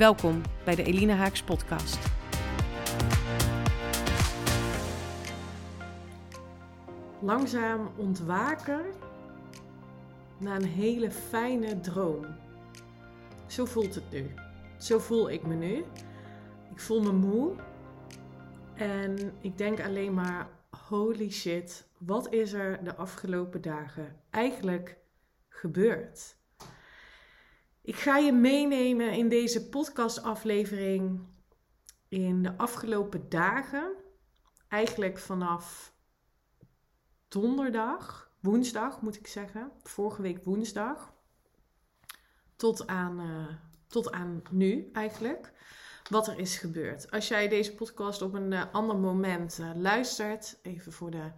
Welkom bij de Elina Haaks podcast. Langzaam ontwaken na een hele fijne droom. Zo voelt het nu. Zo voel ik me nu. Ik voel me moe. En ik denk alleen maar, holy shit, wat is er de afgelopen dagen eigenlijk gebeurd? Ik ga je meenemen in deze podcastaflevering in de afgelopen dagen. Eigenlijk vanaf donderdag, woensdag moet ik zeggen, vorige week woensdag, tot aan, uh, tot aan nu eigenlijk, wat er is gebeurd. Als jij deze podcast op een uh, ander moment uh, luistert, even voor de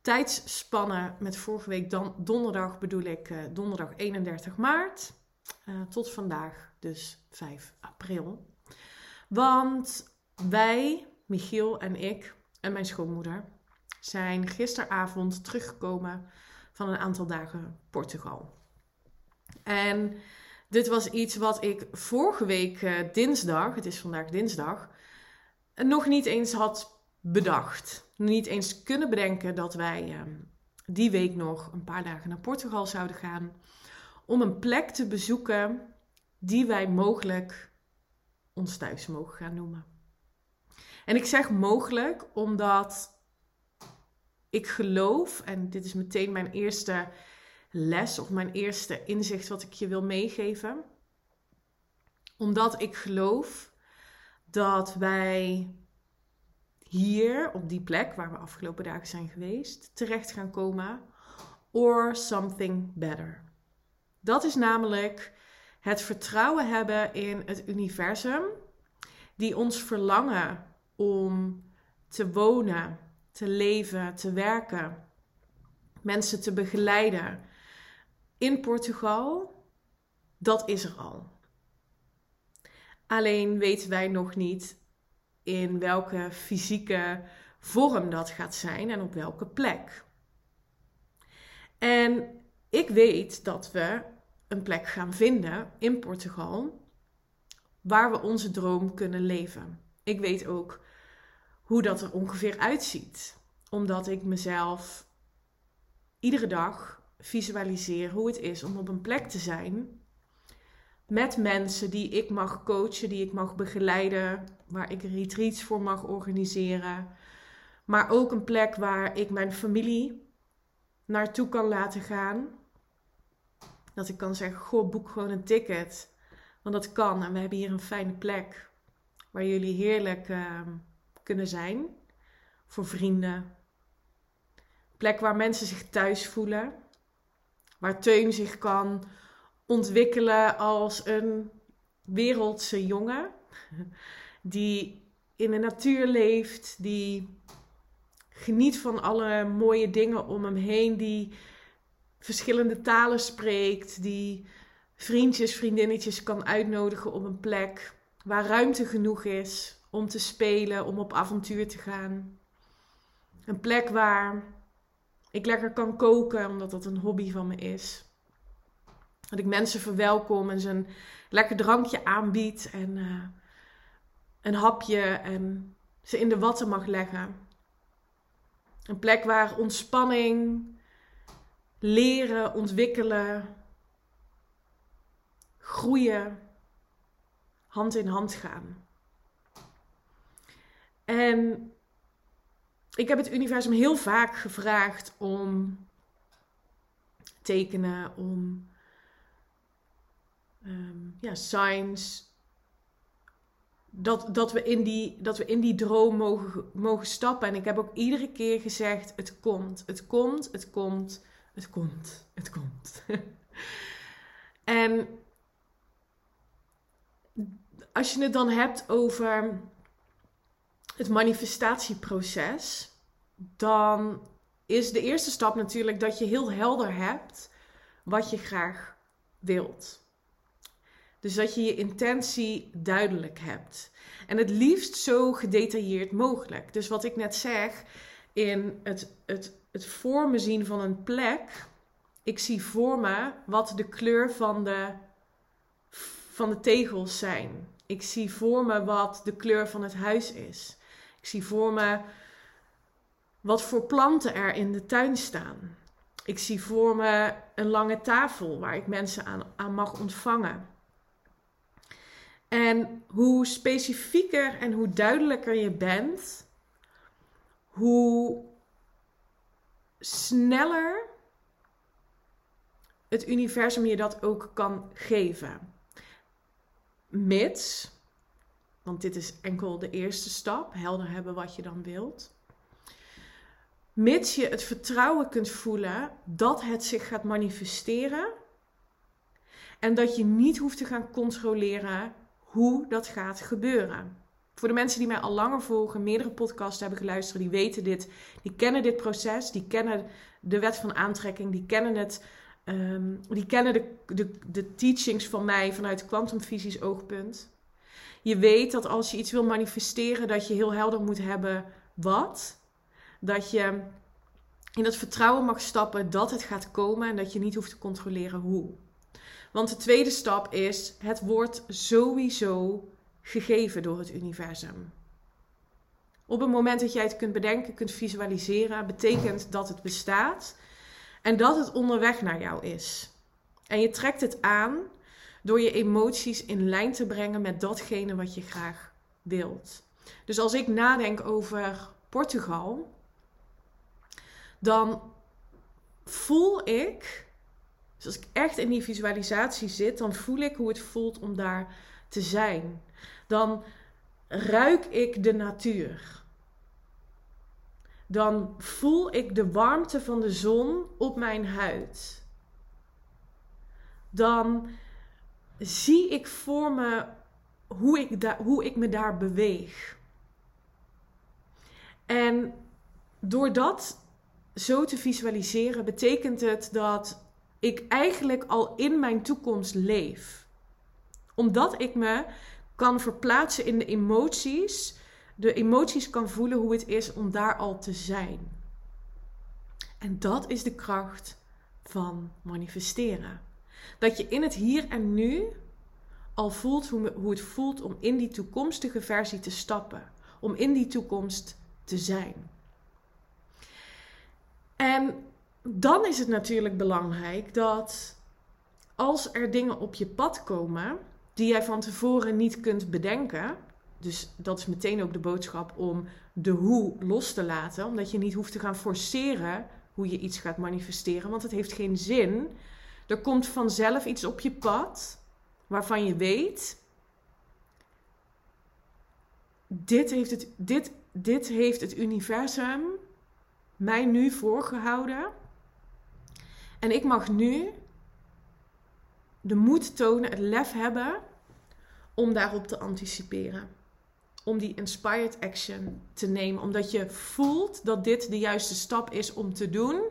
tijdsspannen met vorige week dan, donderdag bedoel ik donderdag 31 maart. Uh, tot vandaag, dus 5 april. Want wij, Michiel en ik en mijn schoonmoeder, zijn gisteravond teruggekomen van een aantal dagen Portugal. En dit was iets wat ik vorige week uh, dinsdag, het is vandaag dinsdag, nog niet eens had bedacht. Niet eens kunnen bedenken dat wij uh, die week nog een paar dagen naar Portugal zouden gaan om een plek te bezoeken die wij mogelijk ons thuis mogen gaan noemen. En ik zeg mogelijk omdat ik geloof, en dit is meteen mijn eerste les of mijn eerste inzicht wat ik je wil meegeven. Omdat ik geloof dat wij hier op die plek waar we afgelopen dagen zijn geweest terecht gaan komen or something better. Dat is namelijk het vertrouwen hebben in het universum, die ons verlangen om te wonen, te leven, te werken, mensen te begeleiden in Portugal, dat is er al. Alleen weten wij nog niet in welke fysieke vorm dat gaat zijn en op welke plek. En ik weet dat we een plek gaan vinden in Portugal waar we onze droom kunnen leven. Ik weet ook hoe dat er ongeveer uitziet, omdat ik mezelf iedere dag visualiseer hoe het is om op een plek te zijn met mensen die ik mag coachen, die ik mag begeleiden, waar ik retreats voor mag organiseren, maar ook een plek waar ik mijn familie naartoe kan laten gaan dat ik kan zeggen, goh, boek gewoon een ticket. Want dat kan. En we hebben hier een fijne plek. Waar jullie heerlijk uh, kunnen zijn. Voor vrienden. Plek waar mensen zich thuis voelen. Waar Teun zich kan ontwikkelen als een wereldse jongen. Die in de natuur leeft. Die geniet van alle mooie dingen om hem heen. Die verschillende talen spreekt, die vriendjes, vriendinnetjes kan uitnodigen op een plek waar ruimte genoeg is om te spelen, om op avontuur te gaan. Een plek waar ik lekker kan koken, omdat dat een hobby van me is. Dat ik mensen verwelkom en ze een lekker drankje aanbied en uh, een hapje en ze in de watten mag leggen. Een plek waar ontspanning, leren, ontwikkelen, groeien, hand in hand gaan. En ik heb het universum heel vaak gevraagd om tekenen, om um, ja, signs. Dat, dat, we in die, dat we in die droom mogen, mogen stappen. En ik heb ook iedere keer gezegd: het komt, het komt, het komt. Het komt, het komt. en als je het dan hebt over het manifestatieproces, dan is de eerste stap natuurlijk dat je heel helder hebt wat je graag wilt. Dus dat je je intentie duidelijk hebt. En het liefst zo gedetailleerd mogelijk. Dus wat ik net zeg, in het, het, het voor me zien van een plek. Ik zie voor me wat de kleur van de, van de tegels zijn. Ik zie voor me wat de kleur van het huis is. Ik zie voor me wat voor planten er in de tuin staan. Ik zie voor me een lange tafel waar ik mensen aan, aan mag ontvangen. En hoe specifieker en hoe duidelijker je bent, hoe sneller het universum je dat ook kan geven. Mits, want dit is enkel de eerste stap, helder hebben wat je dan wilt. Mits je het vertrouwen kunt voelen dat het zich gaat manifesteren. En dat je niet hoeft te gaan controleren hoe dat gaat gebeuren. Voor de mensen die mij al langer volgen, meerdere podcasts hebben geluisterd, die weten dit, die kennen dit proces, die kennen de wet van aantrekking, die kennen het, ehm, die kennen de, de, de teachings van mij vanuit kwantumfysisch oogpunt. Je weet dat als je iets wil manifesteren, dat je heel helder moet hebben wat. Dat je in het vertrouwen mag stappen dat het gaat komen en dat je niet hoeft te controleren hoe. Want de tweede stap is: het wordt sowieso gegeven door het universum. Op het moment dat jij het kunt bedenken, kunt visualiseren, betekent dat het bestaat en dat het onderweg naar jou is. En je trekt het aan door je emoties in lijn te brengen met datgene wat je graag wilt. Dus als ik nadenk over Portugal, dan voel ik, dus als ik echt in die visualisatie zit, dan voel ik hoe het voelt om daar te zijn. Dan ruik ik de natuur. Dan voel ik de warmte van de zon op mijn huid. Dan zie ik voor me hoe ik, da- hoe ik me daar beweeg. En door dat zo te visualiseren, betekent het dat ik eigenlijk al in mijn toekomst leef. Omdat ik me kan verplaatsen in de emoties, de emoties kan voelen hoe het is om daar al te zijn. En dat is de kracht van manifesteren. Dat je in het hier en nu al voelt hoe, het voelt om in die toekomstige versie te stappen. Om in die toekomst te zijn. En dan is het natuurlijk belangrijk dat als er dingen op je pad komen die jij van tevoren niet kunt bedenken, dus dat is meteen ook de boodschap om de hoe los te laten, omdat je niet hoeft te gaan forceren hoe je iets gaat manifesteren, want het heeft geen zin. Er komt vanzelf iets op je pad waarvan je weet, dit heeft het, dit, dit heeft het universum mij nu voorgehouden. En ik mag nu de moed tonen, het lef hebben om daarop te anticiperen. Om die inspired action te nemen. Omdat je voelt dat dit de juiste stap is om te doen.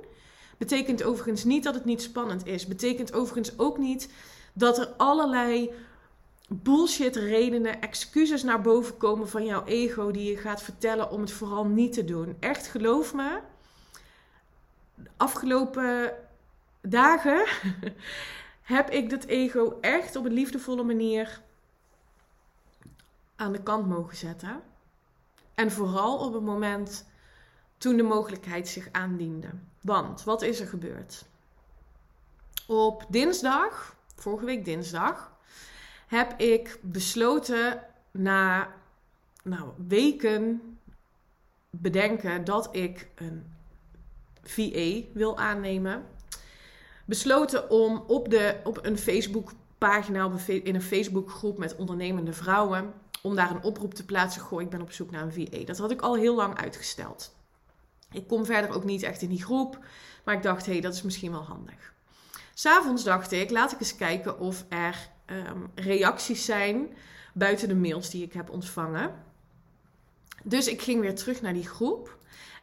Betekent overigens niet dat het niet spannend is. Betekent overigens ook niet dat er allerlei bullshit redenen, excuses naar boven komen van jouw ego die je gaat vertellen om het vooral niet te doen. Echt geloof me, afgelopen dagen heb ik dat ego echt op een liefdevolle manier aan de kant mogen zetten. En vooral op het moment toen de mogelijkheid zich aandiende. Want wat is er gebeurd? Op dinsdag, vorige week dinsdag, heb ik besloten na nou, weken bedenken dat ik een VA wil aannemen. Besloten om op, de, op een Facebookpagina, in een Facebookgroep met ondernemende vrouwen, om daar een oproep te plaatsen. Goh, ik ben op zoek naar een VA. Dat had ik al heel lang uitgesteld. Ik kom verder ook niet echt in die groep, maar ik dacht, hé, hey, dat is misschien wel handig. S'avonds dacht ik, laat ik eens kijken of er ehm, reacties zijn buiten de mails die ik heb ontvangen. Dus ik ging weer terug naar die groep.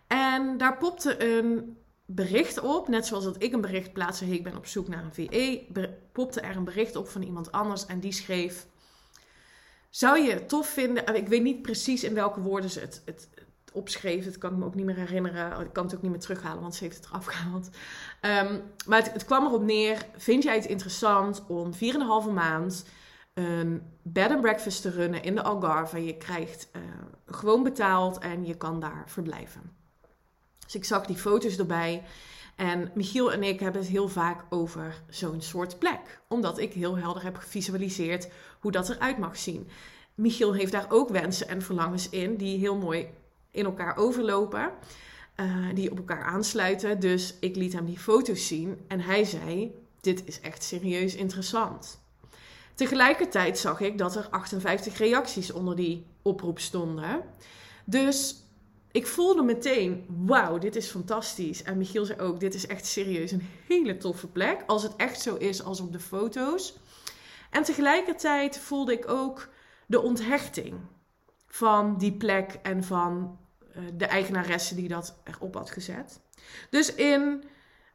En daar popte een bericht op, net zoals dat ik een bericht plaatste, hey, ik ben op zoek naar een VE, popte er een bericht op van iemand anders en die schreef, zou je het tof vinden, ik weet niet precies in welke woorden ze het, het, opschreef, dat kan ik me ook niet meer herinneren, ik kan het ook niet meer terughalen, want ze heeft het eraf gehaald. Um, maar het, het, kwam erop neer, vind jij het interessant om 4,5 maand een bed and breakfast te runnen in de Algarve. Je krijgt uh, gewoon betaald en je kan daar verblijven. Dus ik zag die foto's erbij. En Michiel en ik hebben het heel vaak over zo'n soort plek. Omdat ik heel helder heb gevisualiseerd hoe dat eruit mag zien. Michiel heeft daar ook wensen en verlangens in die heel mooi in elkaar overlopen. Uh, die op elkaar aansluiten. Dus ik liet hem die foto's zien en hij zei: Dit is echt serieus interessant. Tegelijkertijd zag ik dat er 58 reacties onder die oproep stonden. Dus ik voelde meteen, wauw, dit is fantastisch. En Michiel zei ook, dit is echt serieus een hele toffe plek. Als het echt zo is als op de foto's. En tegelijkertijd voelde ik ook de onthechting van die plek en van uh, de eigenaresse die dat erop had gezet. Dus in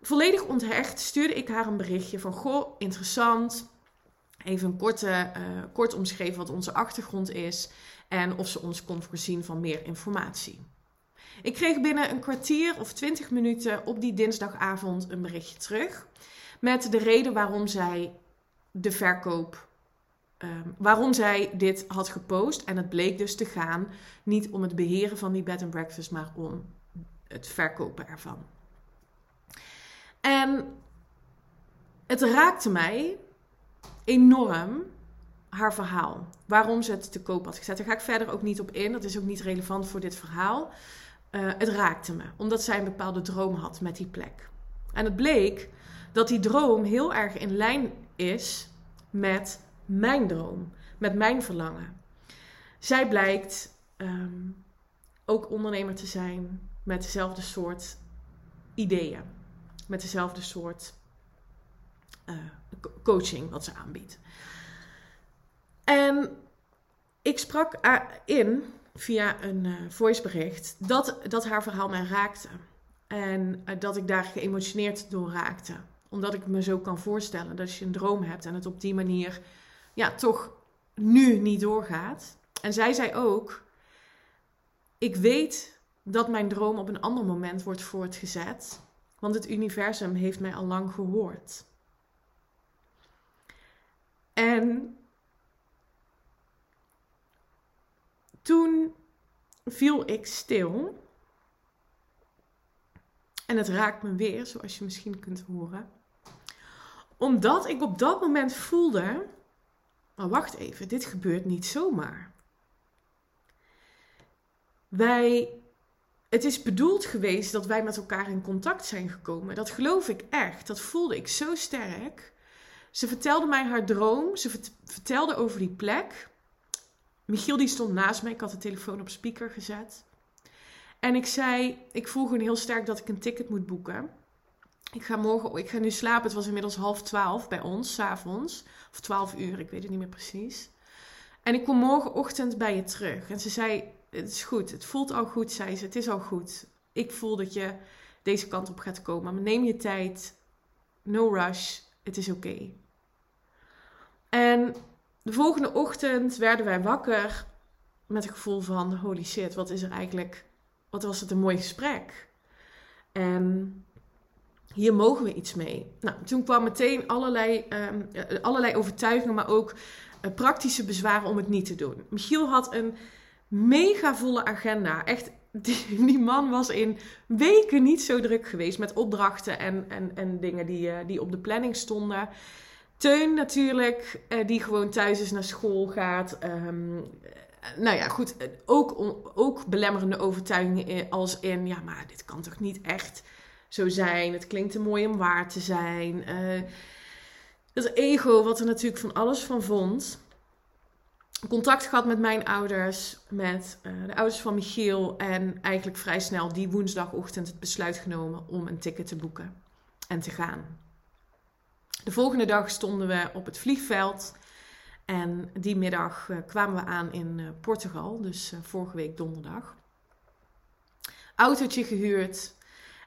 volledig onthecht stuurde ik haar een berichtje van, goh, interessant. Even een korte, uh, kort omschreven wat onze achtergrond is en of ze ons kon voorzien van meer informatie. Ik kreeg binnen een kwartier of twintig minuten op die dinsdagavond een berichtje terug. Met de reden waarom zij de verkoop. Um, waarom zij dit had gepost. En het bleek dus te gaan niet om het beheren van die bed and breakfast, maar om het verkopen ervan. En het raakte mij enorm haar verhaal. Waarom ze het te koop had gezet. Daar ga ik verder ook niet op in. Dat is ook niet relevant voor dit verhaal. Uh, het raakte me, omdat zij een bepaalde droom had met die plek. En het bleek dat die droom heel erg in lijn is met mijn droom, met mijn verlangen. Zij blijkt um, ook ondernemer te zijn met dezelfde soort ideeën, met dezelfde soort uh, coaching wat ze aanbiedt. En ik sprak in via een uh, voicebericht dat, dat haar verhaal mij raakte. En uh, dat ik daar geëmotioneerd door raakte. Omdat ik me zo kan voorstellen dat je een droom hebt en het op die manier ja, toch nu niet doorgaat. En zij zei ook: Ik weet dat mijn droom op een ander moment wordt voortgezet, want het universum heeft mij al lang gehoord. En Toen viel ik stil. En het raakt me weer, zoals je misschien kunt horen. Omdat ik op dat moment voelde. Maar wacht even, dit gebeurt niet zomaar. Wij. Het is bedoeld geweest dat wij met elkaar in contact zijn gekomen. Dat geloof ik echt. Dat voelde ik zo sterk. Ze vertelde mij haar droom. Ze vertelde over die plek. Michiel die stond naast mij. Ik had de telefoon op speaker gezet. En ik zei, ik voel gewoon heel sterk dat ik een ticket moet boeken. Ik ga morgen, ik ga nu slapen. Het was inmiddels half twaalf bij ons, s'avonds. Of twaalf uur, ik weet het niet meer precies. En ik kom morgenochtend bij je terug. En ze zei, het is goed, het voelt al goed, zei ze. Het is al goed. Ik voel dat je deze kant op gaat komen. Maar neem je tijd. No rush. Het is oké. En de volgende ochtend werden wij wakker met het gevoel van holy shit, wat is er eigenlijk, wat was het een mooi gesprek. En hier mogen we iets mee. Nou, toen kwam meteen allerlei, um, allerlei overtuigingen, maar ook uh, praktische bezwaren om het niet te doen. Michiel had een mega volle agenda. Echt, die, man was in weken niet zo druk geweest met opdrachten en, en, en dingen die, uh, die op de planning stonden. Teun natuurlijk, uh, die gewoon thuis is naar school gaat. Um, nou ja, goed. Ook, ook belemmerende overtuigingen als in... Ja, maar dit kan toch niet echt zo zijn? Het klinkt te mooi om waar te zijn. Uh, dat ego, wat er natuurlijk van alles van vond. Contact gehad met mijn ouders, met de ouders van Michiel. En eigenlijk vrij snel die woensdagochtend het besluit genomen om een ticket te boeken en te gaan. De volgende dag stonden we op het vliegveld. En die middag kwamen we aan in Portugal, dus vorige week donderdag. Autootje gehuurd.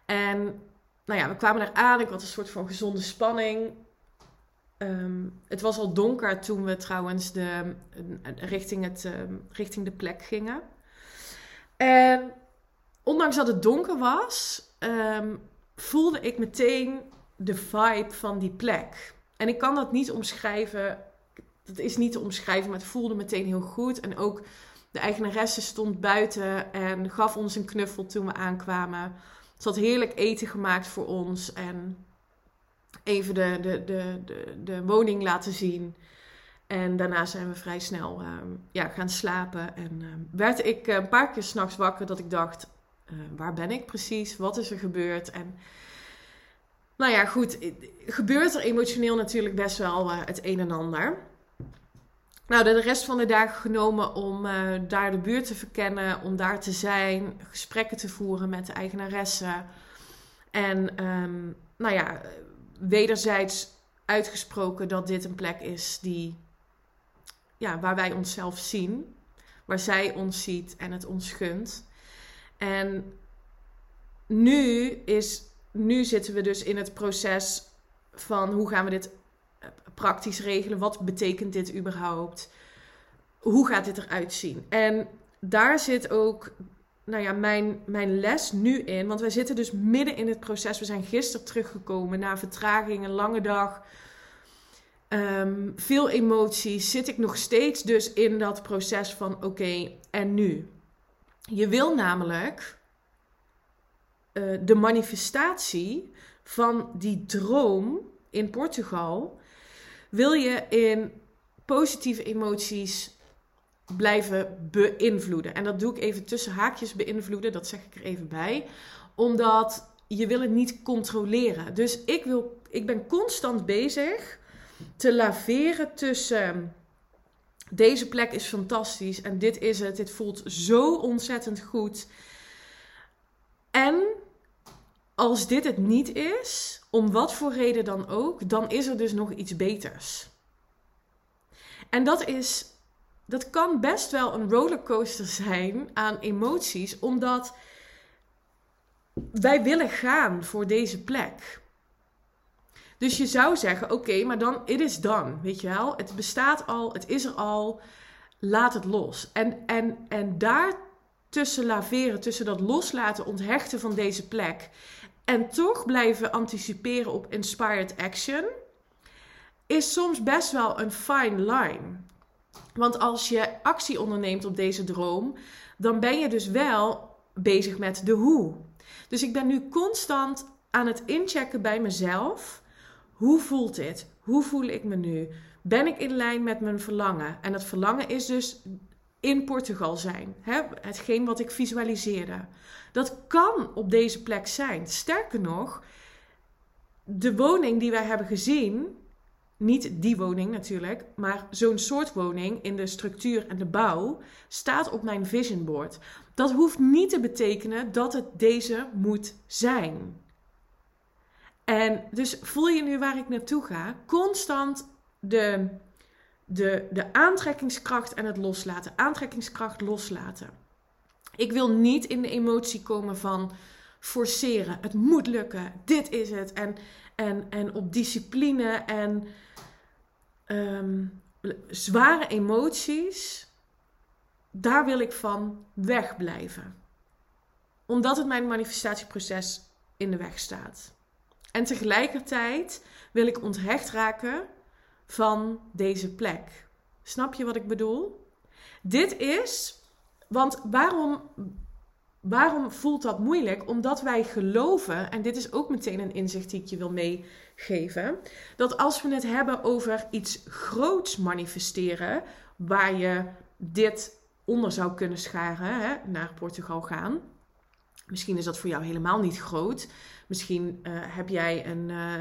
En nou ja, we kwamen daar aan. Ik had een soort van gezonde spanning. Ehm, het was al donker toen we trouwens de, richting, het, ehm, richting de plek gingen. En ondanks dat het donker was, ehm, voelde ik meteen de vibe van die plek. En ik kan dat niet omschrijven. Dat is niet te omschrijven, maar het voelde meteen heel goed. En ook de eigenaresse stond buiten en gaf ons een knuffel toen we aankwamen. Ze had heerlijk eten gemaakt voor ons en even de, de, de, de, de woning laten zien. En daarna zijn we vrij snel ehm, ja, gaan slapen. En uh, werd ik een paar keer s'nachts wakker dat ik dacht: uh, waar ben ik precies? Wat is er gebeurd? En nou ja, goed, gebeurt er emotioneel natuurlijk best wel uh, het een en ander. Nou, de rest van de dagen genomen om uh, daar de buurt te verkennen, om daar te zijn, gesprekken te voeren met de eigenaressen. En um, nou ja, wederzijds uitgesproken dat dit een plek is die, ja, waar wij onszelf zien, waar zij ons ziet en het ons gunt. En nu, is, nu zitten we dus in het proces van hoe gaan we dit eh, praktisch regelen? Wat betekent dit überhaupt? Hoe gaat dit eruit zien? En daar zit ook nou ja, mijn, mijn les nu in. Want wij zitten dus midden in het proces. We zijn gisteren teruggekomen na vertraging, een lange dag. Ehm, veel emoties. Zit ik nog steeds dus in dat proces van oké, en nu? Je wil namelijk uh, de manifestatie van die droom in Portugal. Wil je in positieve emoties blijven beïnvloeden. En dat doe ik even tussen haakjes beïnvloeden, dat zeg ik er even bij. Omdat je wil het niet controleren. Dus ik, wil, ik ben constant bezig te laveren tussen deze plek is fantastisch en dit is het. Dit voelt zo ontzettend goed. En als dit het niet is, om wat voor reden dan ook, dan is er dus nog iets beters. En dat is dat kan best wel een rollercoaster zijn aan emoties, omdat wij willen gaan voor deze plek. Dus je zou zeggen: oké, maar dan, it is done. Weet je wel? Het bestaat al, het is er al. Laat het los. En, en, en daar tussen laveren, tussen dat loslaten, onthechten van deze plek. En toch blijven anticiperen op inspired action. Is soms best wel een fine line. Want als je actie onderneemt op deze droom, dan ben je dus wel bezig met de hoe. Dus ik ben nu constant aan het inchecken bij mezelf. Hoe voelt dit? Hoe voel ik me nu? Ben ik in lijn met mijn verlangen? En dat verlangen is dus in Portugal zijn. Hè? Hetgeen wat ik visualiseerde. Dat kan op deze plek zijn. Sterker nog, de woning die wij hebben gezien, niet die woning natuurlijk, maar zo'n soort woning in de structuur en de bouw staat op mijn vision board. Dat hoeft niet te betekenen dat het deze moet zijn. En dus voel je nu waar ik naartoe ga? Constant de, de, de aantrekkingskracht en het loslaten. Aantrekkingskracht loslaten. Ik wil niet in de emotie komen van forceren. Het moet lukken. Dit is het. En, en, en op discipline en Ehm, zware emoties, daar wil ik van wegblijven. Omdat het mijn manifestatieproces in de weg staat. En tegelijkertijd wil ik onthecht raken van deze plek. Snap je wat ik bedoel? Dit is, want waarom, waarom voelt dat moeilijk? Omdat wij geloven, en dit is ook meteen een inzicht die ik je wil mee geven. Dat als we het hebben over iets groots manifesteren, waar je dit onder zou kunnen scharen, hè, naar Portugal gaan. Misschien is dat voor jou helemaal niet groot. Misschien uh, heb jij een, uh,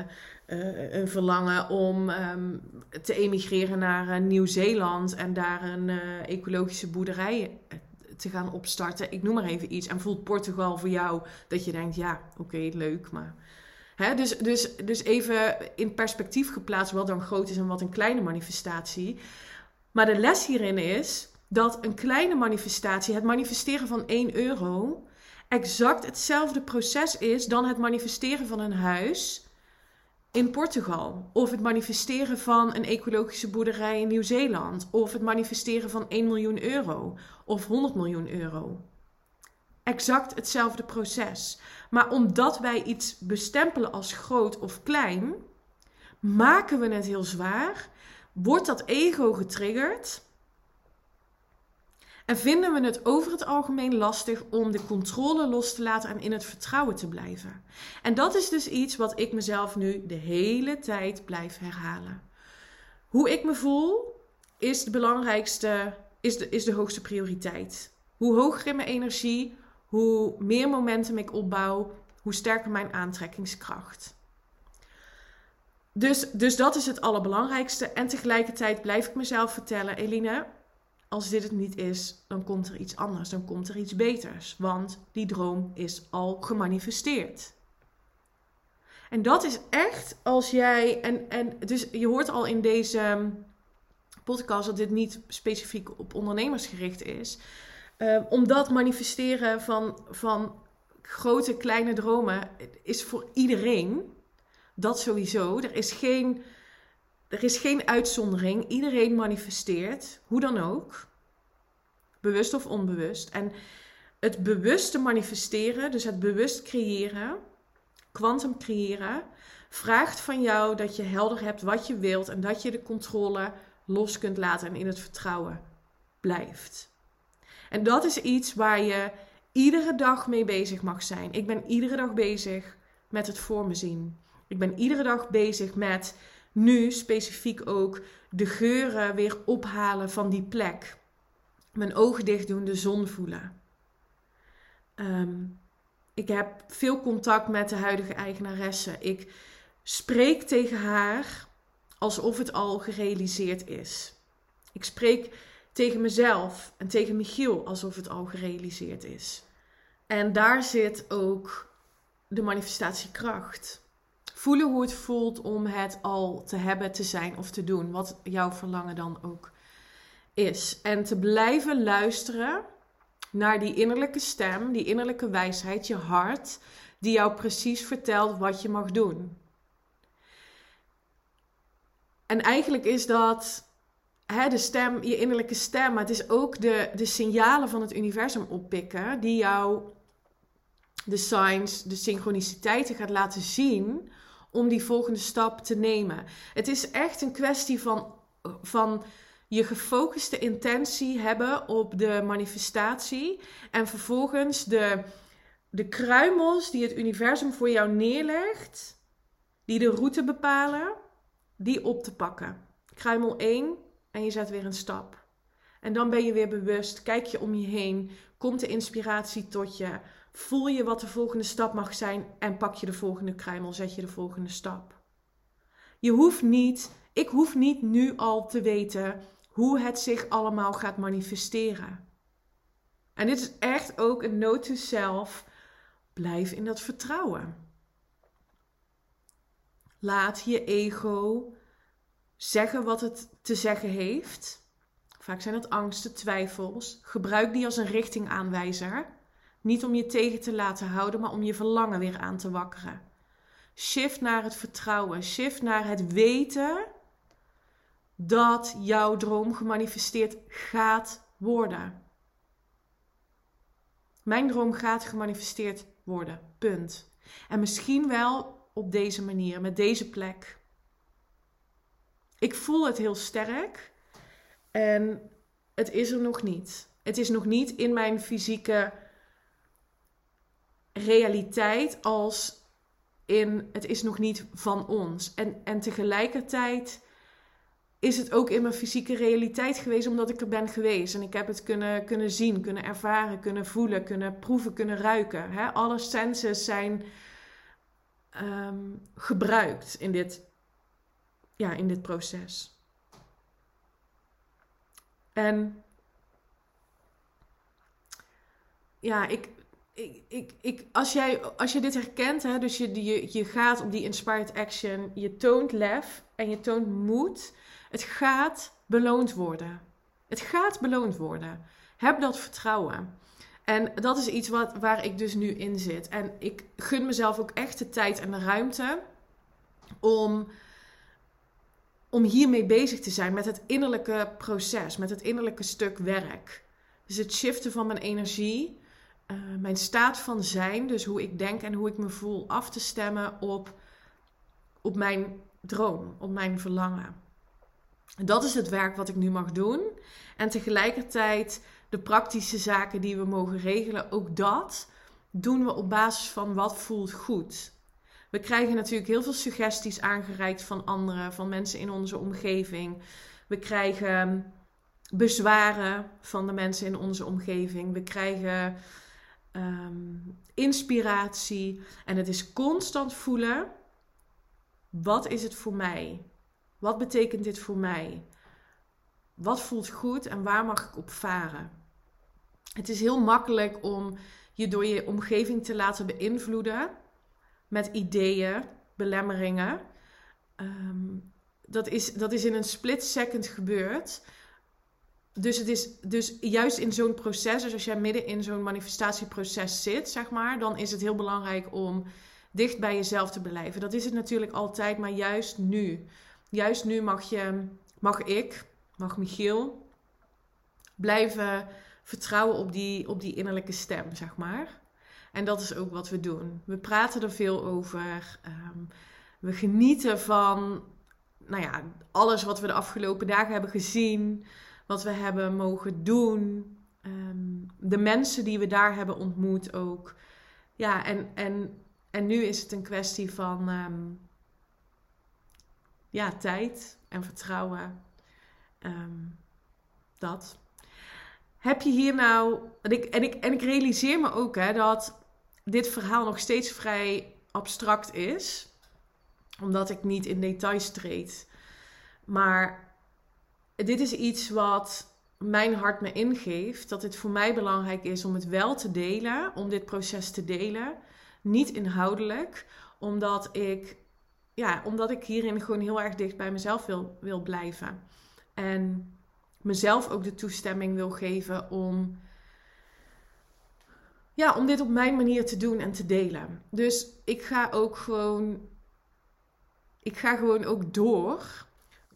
uh, een verlangen om um, te emigreren naar Nieuw-Zeeland en daar een ecologische boerderij te gaan opstarten. Ik noem maar even iets. En voelt Portugal voor jou dat je denkt: ja, oké, leuk, maar dus, dus, dus even in perspectief geplaatst wat dan groot is en wat een kleine manifestatie. Maar de les hierin is dat een kleine manifestatie, het manifesteren van 1 euro, exact hetzelfde proces is dan het manifesteren van een huis in Portugal. Of het manifesteren van een ecologische boerderij in Nieuw-Zeeland. Of het manifesteren van 1 miljoen euro. Of 100 miljoen euro. Exact hetzelfde proces. Maar omdat wij iets bestempelen als groot of klein, maken we het heel zwaar. Wordt dat ego getriggerd? En vinden we het over het algemeen lastig om de controle los te laten en in het vertrouwen te blijven. En dat is dus iets wat ik mezelf nu de hele tijd blijf herhalen. Hoe ik me voel is de belangrijkste, is de, is de hoogste prioriteit. Hoe hoger in mijn energie, hoe meer momentum ik opbouw, hoe sterker mijn aantrekkingskracht. Dus, dus dat is het allerbelangrijkste. En tegelijkertijd blijf ik mezelf vertellen, Eline, als dit het niet is, dan komt er iets anders, dan komt er iets beters. Want die droom is al gemanifesteerd. En dat is echt als jij, en, en dus je hoort al in deze podcast dat dit niet specifiek op ondernemers gericht is. Uh, omdat manifesteren van, van grote, kleine dromen is voor iedereen. Dat sowieso. Er is geen er is geen uitzondering. Iedereen manifesteert, hoe dan ook. Bewust of onbewust. En het bewuste manifesteren, dus het bewust creëren, kwantum creëren, vraagt van jou dat je helder hebt wat je wilt en dat je de controle los kunt laten en in het vertrouwen blijft. En dat is iets waar je iedere dag mee bezig mag zijn. Ik ben iedere dag bezig met het voor me zien. Ik ben iedere dag bezig met nu specifiek ook de geuren weer ophalen van die plek. Mijn ogen dicht doen, de zon voelen. Ehm, ik heb veel contact met de huidige eigenaresse. Ik spreek tegen haar alsof het al gerealiseerd is. Ik spreek tegen mezelf en tegen Michiel alsof het al gerealiseerd is. En daar zit ook de manifestatiekracht. Voelen hoe het voelt om het al te hebben, te zijn of te doen. Wat jouw verlangen dan ook is. En te blijven luisteren naar die innerlijke stem, die innerlijke wijsheid, je hart, die jou precies vertelt wat je mag doen. En eigenlijk is dat hè, de stem, je innerlijke stem, maar het is ook de, de signalen van het universum oppikken, die jou de signs, de synchroniciteiten gaat laten zien om die volgende stap te nemen. Het is echt een kwestie van, van je gefocuste intentie hebben op de manifestatie en vervolgens de, de kruimels die het universum voor jou neerlegt, die de route bepalen, die op te pakken. Kruimel 1 en je zet weer een stap. En dan ben je weer bewust, kijk je om je heen, komt de inspiratie tot je, voel je wat de volgende stap mag zijn en pak je de volgende kruimel, zet je de volgende stap. Je hoeft niet, ik hoef niet nu al te weten hoe het zich allemaal gaat manifesteren. En dit is echt ook een note to self. Blijf in dat vertrouwen. Laat je ego zeggen wat het te zeggen heeft. Vaak zijn het angsten, twijfels. Gebruik die als een richtingaanwijzer. Niet om je tegen te laten houden, maar om je verlangen weer aan te wakkeren. Shift naar het vertrouwen. Shift naar het weten dat jouw droom gemanifesteerd gaat worden. Mijn droom gaat gemanifesteerd worden. Punt. En misschien wel op deze manier, met deze plek. Ik voel het heel sterk en het is er nog niet. Het is nog niet in mijn fysieke realiteit als in het is nog niet van ons. En, en tegelijkertijd is het ook in mijn fysieke realiteit geweest omdat ik er ben geweest. En ik heb het kunnen, kunnen zien, kunnen ervaren, kunnen voelen, kunnen proeven, kunnen ruiken. Hè? Alle senses zijn ehm, gebruikt in dit, ja, in dit proces. En ja, ik, ik, ik, ik, als, jij, als je dit herkent, hè, dus je, je, gaat op die inspired action, je toont lef en je toont moed. Het gaat beloond worden. Het gaat beloond worden. Heb dat vertrouwen. En dat is iets wat, waar ik dus nu in zit. En ik gun mezelf ook echt de tijd en de ruimte om, om hiermee bezig te zijn met het innerlijke proces, met het innerlijke stuk werk. Dus het shiften van mijn energie, uh, mijn staat van zijn, dus hoe ik denk en hoe ik me voel, af te stemmen op, op mijn droom, op mijn verlangen. Dat is het werk wat ik nu mag doen. En tegelijkertijd de praktische zaken die we mogen regelen, ook dat doen we op basis van wat voelt goed. We krijgen natuurlijk heel veel suggesties aangereikt van anderen, van mensen in onze omgeving. We krijgen bezwaren van de mensen in onze omgeving. We krijgen ehm, inspiratie. En het is constant voelen: wat is het voor mij? Wat betekent dit voor mij? Wat voelt goed en waar mag ik op varen? Het is heel makkelijk om je door je omgeving te laten beïnvloeden met ideeën, belemmeringen. Ehm, dat, is, dat is in een split second gebeurd. Dus, het is, dus juist in zo'n proces, dus als jij midden in zo'n manifestatieproces zit, zeg maar, dan is het heel belangrijk om dicht bij jezelf te blijven. Dat is het natuurlijk altijd, maar juist nu. Juist nu mag je, mag ik, mag Michiel blijven vertrouwen op die, op die innerlijke stem, zeg maar. En dat is ook wat we doen. We praten er veel over. Ehm, we genieten van nou ja, alles wat we de afgelopen dagen hebben gezien, wat we hebben mogen doen. Ehm, de mensen die we daar hebben ontmoet ook. Ja, en, en, en nu is het een kwestie van ehm, ja, tijd en vertrouwen. dat. Heb je hier nou. En ik, en ik, en ik realiseer me ook hè, dat dit verhaal nog steeds vrij abstract is, omdat ik niet in details treed. Maar dit is iets wat mijn hart me ingeeft, dat het voor mij belangrijk is om het wel te delen, om dit proces te delen. Niet inhoudelijk, omdat ik, ja, omdat ik hierin gewoon heel erg dicht bij mezelf wil, wil blijven. En mezelf ook de toestemming wil geven om, ja, om dit op mijn manier te doen en te delen. Dus ik ga ook gewoon, ik ga gewoon ook door.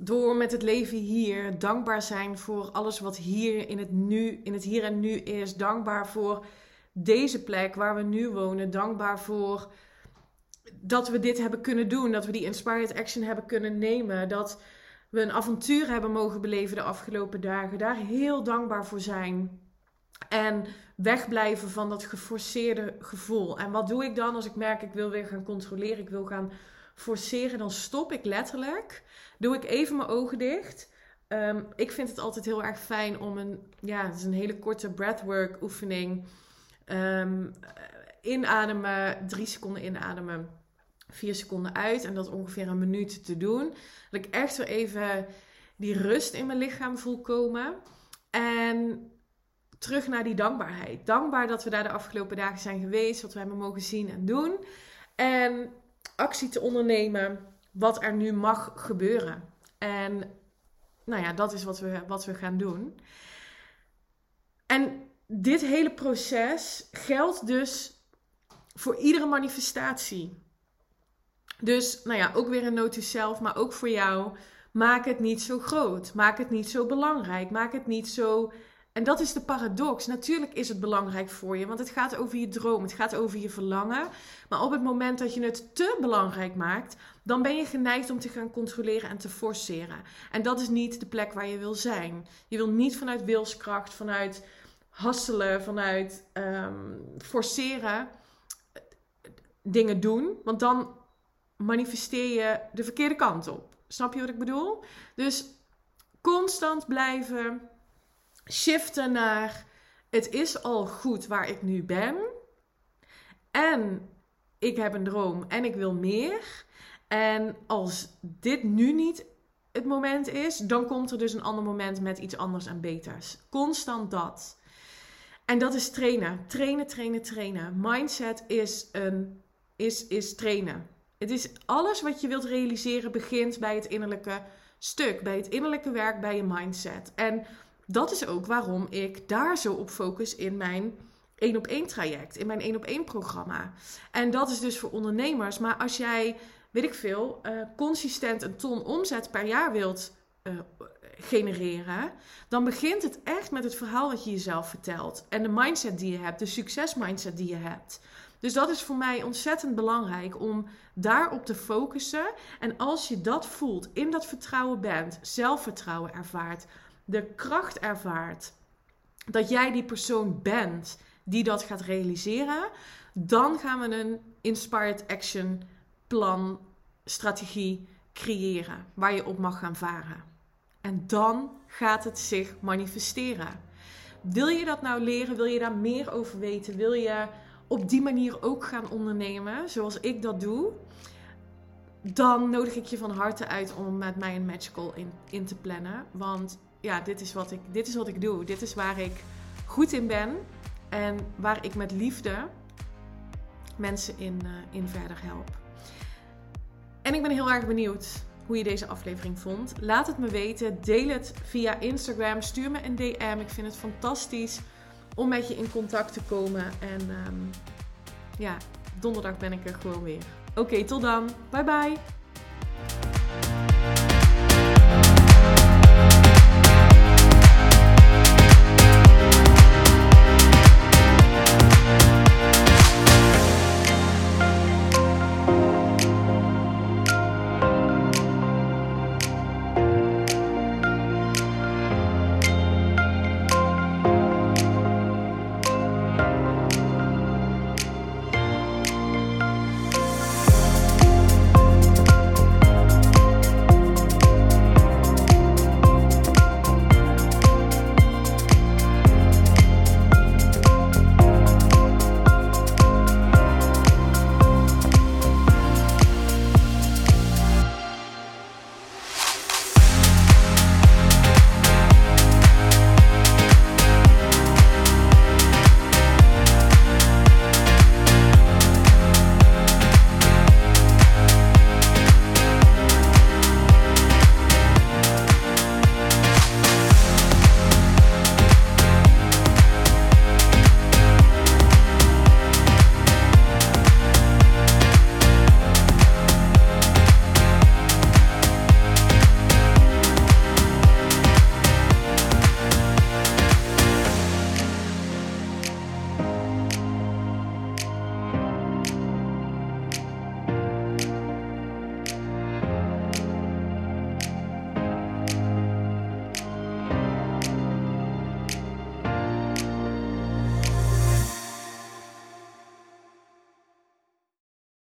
Door met het leven hier, dankbaar zijn voor alles wat hier in het nu, in het hier en nu is. Dankbaar voor deze plek waar we nu wonen. Dankbaar voor dat we dit hebben kunnen doen. Dat we die inspired action hebben kunnen nemen. Dat we een avontuur hebben mogen beleven de afgelopen dagen. Daar heel dankbaar voor zijn. En wegblijven van dat geforceerde gevoel. En wat doe ik dan als ik merk ik wil weer gaan controleren, ik wil gaan forceren? Dan stop ik letterlijk. Doe ik even mijn ogen dicht. Ehm, ik vind het altijd heel erg fijn om een, ja, het is een hele korte breathwork oefening. Um, inademen, drie seconden inademen vier seconden uit en dat ongeveer een minuut te doen. Dat ik echt weer even die rust in mijn lichaam voel komen. En terug naar die dankbaarheid. Dankbaar dat we daar de afgelopen dagen zijn geweest, wat we hebben mogen zien en doen. En actie te ondernemen wat er nu mag gebeuren. En nou ja, dat is wat we, wat we gaan doen. En dit hele proces geldt dus voor iedere manifestatie. Dus, nou ja, ook weer een noot zelf, maar ook voor jou. Maak het niet zo groot. Maak het niet zo belangrijk. Maak het niet zo. En dat is de paradox. Natuurlijk is het belangrijk voor je, want het gaat over je droom, het gaat over je verlangen. Maar op het moment dat je het te belangrijk maakt, dan ben je geneigd om te gaan controleren en te forceren. En dat is niet de plek waar je wil zijn. Je wil niet vanuit wilskracht, vanuit hasselen, vanuit um, forceren dingen doen, want dan manifesteer je de verkeerde kant op. Snap je wat ik bedoel? Dus constant blijven shiften naar het is al goed waar ik nu ben. En ik heb een droom en ik wil meer. En als dit nu niet het moment is, dan komt er dus een ander moment met iets anders en beters. Constant dat. En dat is trainen. Trainen, trainen, trainen. Mindset is, een, is, is trainen Het is alles wat je wilt realiseren begint bij het innerlijke stuk, bij het innerlijke werk, bij je mindset. En dat is ook waarom ik daar zo op focus in mijn één op één traject, in mijn één op één programma. En dat is dus voor ondernemers. Maar als jij, weet ik veel, uh, consistent een ton omzet per jaar wilt uh, genereren, dan begint het echt met het verhaal wat je jezelf vertelt. En de mindset die je hebt, de succesmindset die je hebt. Dus dat is voor mij ontzettend belangrijk om daarop te focussen. En als je dat voelt, in dat vertrouwen bent, zelfvertrouwen ervaart, de kracht ervaart, dat jij die persoon bent die dat gaat realiseren, dan gaan we een inspired action plan, strategie creëren waar je op mag gaan varen. En dan gaat het zich manifesteren. Wil je dat nou leren? Wil je daar meer over weten? Wil je op die manier ook gaan ondernemen, zoals ik dat doe? Dan nodig ik je van harte uit om met mij een magical in, in te plannen. Want ja, dit is, wat ik, dit is wat ik doe. Dit is waar ik goed in ben. En waar ik met liefde mensen in, uh, in verder help. En ik ben heel erg benieuwd hoe je deze aflevering vond. Laat het me weten. Deel het via Instagram. Stuur me een DM. Ik vind het fantastisch om met je in contact te komen. En um, ja, donderdag ben ik er gewoon weer. Oké, tot dan. Bye bye.